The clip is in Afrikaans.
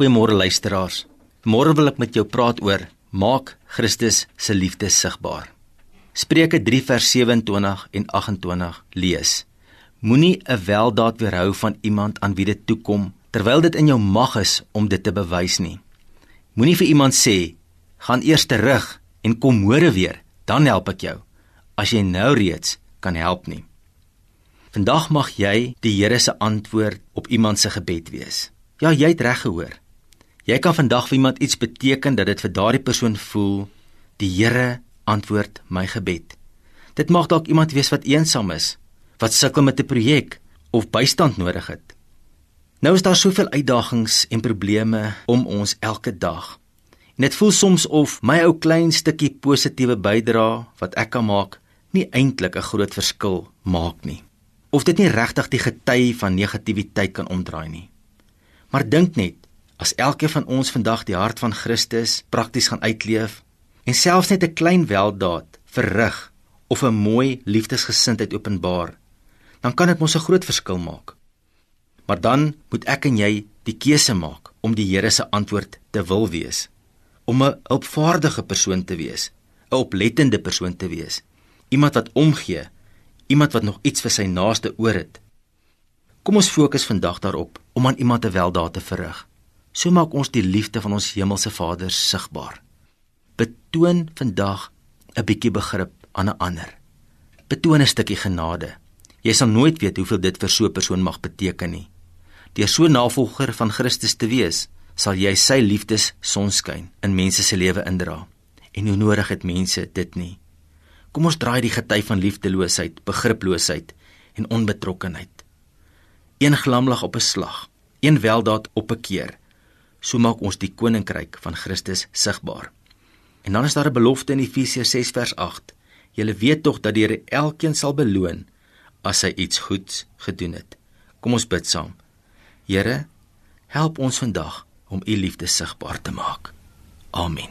Goeiemôre luisteraars. Môre wil ek met jou praat oor maak Christus se liefde sigbaar. Spreuke 3 vers 27 en 28 lees: Moenie 'n weldaad weerhou van iemand aan wie dit toekom terwyl dit in jou mag is om dit te bewys nie. Moenie vir iemand sê: "Gaan eers terug en kom môre weer, dan help ek jou," as jy nou reeds kan help nie. Vandag mag jy die Here se antwoord op iemand se gebed wees. Ja, jy het reg gehoor. Jy kan vandag vir iemand iets beteken dat dit vir daardie persoon voel die Here antwoord my gebed. Dit mag dalk iemand wees wat eensaam is, wat sukkel met 'n projek of bystand nodig het. Nou is daar soveel uitdagings en probleme om ons elke dag. En dit voel soms of my ou klein stukkie positiewe bydrae wat ek kan maak, nie eintlik 'n groot verskil maak nie. Of dit nie regtig die gety van negativiteit kan omdraai nie. Maar dink net, As elkeen van ons vandag die hart van Christus prakties gaan uitleef en selfs net 'n klein weldaad verrig of 'n mooi liefdesgesindheid openbaar, dan kan dit mos 'n groot verskil maak. Maar dan moet ek en jy die keuse maak om die Here se antwoord te wil wees, om 'n opvaardige persoon te wees, 'n oplettende persoon te wees, iemand wat omgee, iemand wat nog iets vir sy naaste oor het. Kom ons fokus vandag daarop om aan iemand 'n weldaad te verrig. So maak ons die liefde van ons hemelse Vader sigbaar. Betoon vandag 'n bietjie begrip aan 'n ander. Betoon 'n stukkie genade. Jy sal nooit weet hoeveel dit vir so 'n persoon mag beteken nie. Deur so 'n navolger van Christus te wees, sal jy sy liefdes sonskyn in mense se lewe indra. En hoe nodig het mense dit nie? Kom ons draai die gety van liefdeloosheid, begriploosheid en onbetrokkenheid. Een glimlag op 'n slag, een weldaad op 'n keer so maak ons die koninkryk van Christus sigbaar. En dan is daar 'n belofte in Efesiërs 6 vers 8. Julle weet tog dat die Here elkeen sal beloon as hy iets goeds gedoen het. Kom ons bid saam. Here, help ons vandag om u liefde sigbaar te maak. Amen.